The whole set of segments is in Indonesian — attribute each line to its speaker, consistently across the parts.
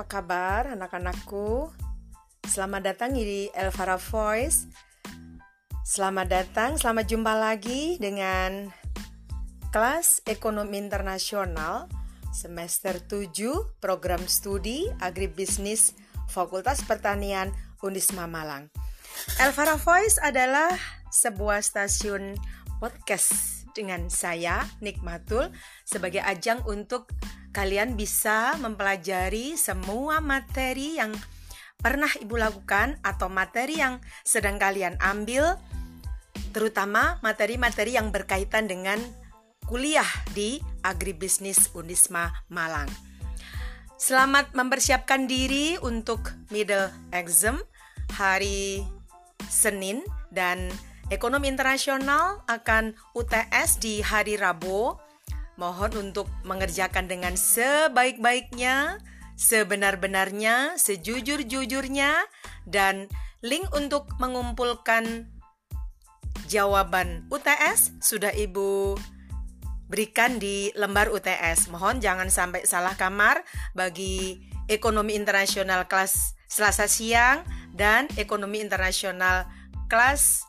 Speaker 1: apa kabar anak-anakku? Selamat datang di Elvara Voice. Selamat datang, selamat jumpa lagi dengan kelas Ekonomi Internasional semester 7 program studi Agribisnis Fakultas Pertanian Unisma Malang. Elvara Voice adalah sebuah stasiun podcast dengan saya Nikmatul sebagai ajang untuk kalian bisa mempelajari semua materi yang pernah Ibu lakukan atau materi yang sedang kalian ambil, terutama materi-materi yang berkaitan dengan kuliah di Agribisnis Unisma Malang. Selamat mempersiapkan diri untuk middle exam hari Senin dan ekonomi internasional akan UTS di hari Rabu Mohon untuk mengerjakan dengan sebaik-baiknya, sebenar-benarnya, sejujur-jujurnya, dan link untuk mengumpulkan jawaban UTS sudah Ibu berikan di lembar UTS. Mohon jangan sampai salah kamar bagi ekonomi internasional kelas Selasa siang dan ekonomi internasional kelas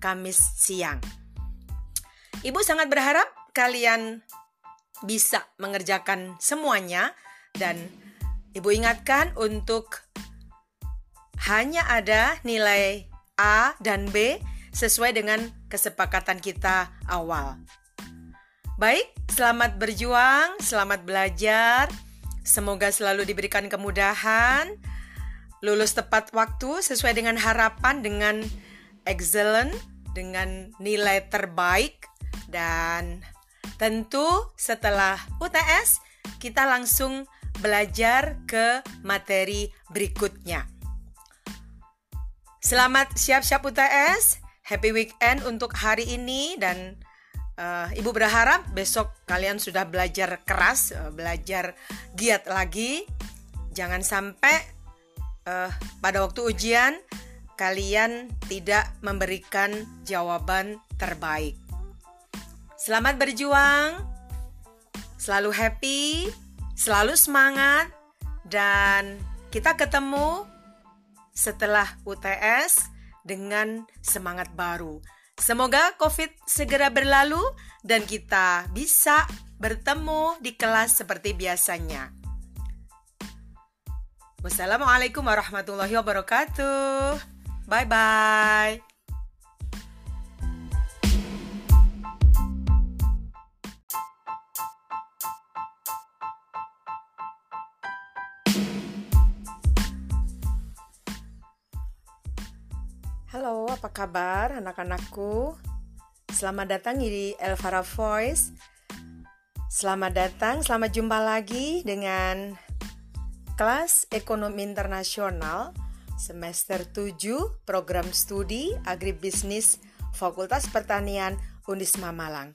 Speaker 1: Kamis siang. Ibu sangat berharap kalian bisa mengerjakan semuanya dan Ibu ingatkan untuk hanya ada nilai A dan B sesuai dengan kesepakatan kita awal. Baik, selamat berjuang, selamat belajar. Semoga selalu diberikan kemudahan, lulus tepat waktu sesuai dengan harapan dengan excellent, dengan nilai terbaik dan Tentu setelah UTS kita langsung belajar ke materi berikutnya. Selamat siap-siap UTS, happy weekend untuk hari ini dan uh, Ibu berharap besok kalian sudah belajar keras, uh, belajar giat lagi. Jangan sampai uh, pada waktu ujian kalian tidak memberikan jawaban terbaik. Selamat berjuang, selalu happy, selalu semangat, dan kita ketemu setelah UTS dengan semangat baru. Semoga COVID segera berlalu dan kita bisa bertemu di kelas seperti biasanya. Wassalamualaikum warahmatullahi wabarakatuh. Bye bye. Apa kabar anak-anakku? Selamat datang di Elvara Voice. Selamat datang, selamat jumpa lagi dengan kelas Ekonomi Internasional semester 7 program studi Agribisnis Fakultas Pertanian Unisma Malang.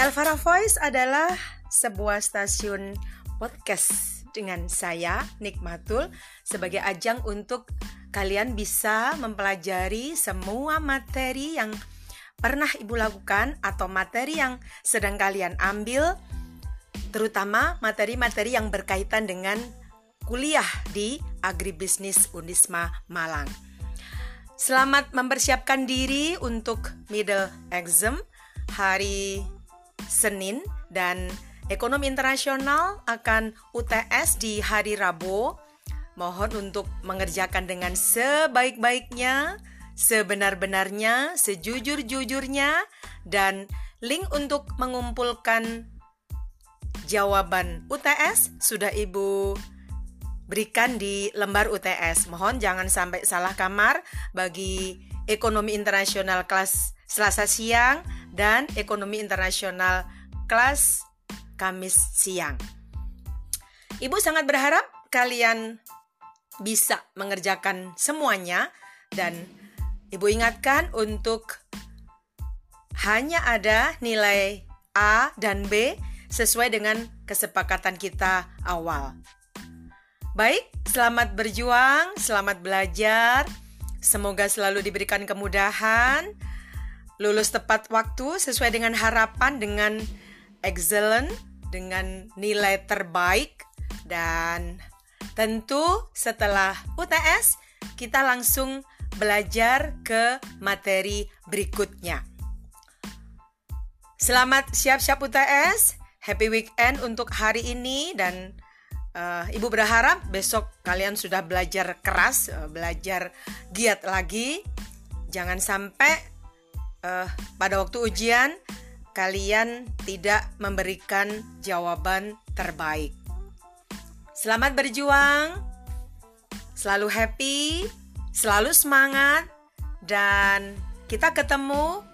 Speaker 1: Elvara Voice adalah sebuah stasiun podcast dengan saya Nikmatul sebagai ajang untuk kalian bisa mempelajari semua materi yang pernah Ibu lakukan atau materi yang sedang kalian ambil, terutama materi-materi yang berkaitan dengan kuliah di Agribisnis Unisma Malang. Selamat mempersiapkan diri untuk middle exam hari Senin dan ekonomi internasional akan UTS di hari Rabu Mohon untuk mengerjakan dengan sebaik-baiknya, sebenar-benarnya, sejujur-jujurnya, dan link untuk mengumpulkan jawaban UTS sudah Ibu berikan di lembar UTS. Mohon jangan sampai salah kamar bagi ekonomi internasional kelas Selasa siang dan ekonomi internasional kelas Kamis siang. Ibu sangat berharap kalian bisa mengerjakan semuanya dan Ibu ingatkan untuk hanya ada nilai A dan B sesuai dengan kesepakatan kita awal. Baik, selamat berjuang, selamat belajar. Semoga selalu diberikan kemudahan, lulus tepat waktu sesuai dengan harapan dengan excellent, dengan nilai terbaik dan Tentu setelah UTS kita langsung belajar ke materi berikutnya. Selamat siap-siap UTS, happy weekend untuk hari ini dan uh, Ibu berharap besok kalian sudah belajar keras, uh, belajar giat lagi. Jangan sampai uh, pada waktu ujian kalian tidak memberikan jawaban terbaik. Selamat berjuang, selalu happy, selalu semangat, dan kita ketemu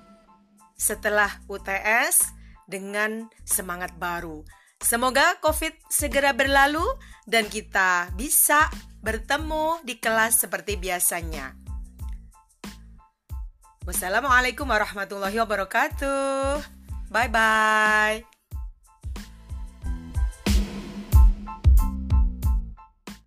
Speaker 1: setelah UTS dengan semangat baru. Semoga COVID segera berlalu dan kita bisa bertemu di kelas seperti biasanya. Wassalamualaikum warahmatullahi wabarakatuh. Bye bye.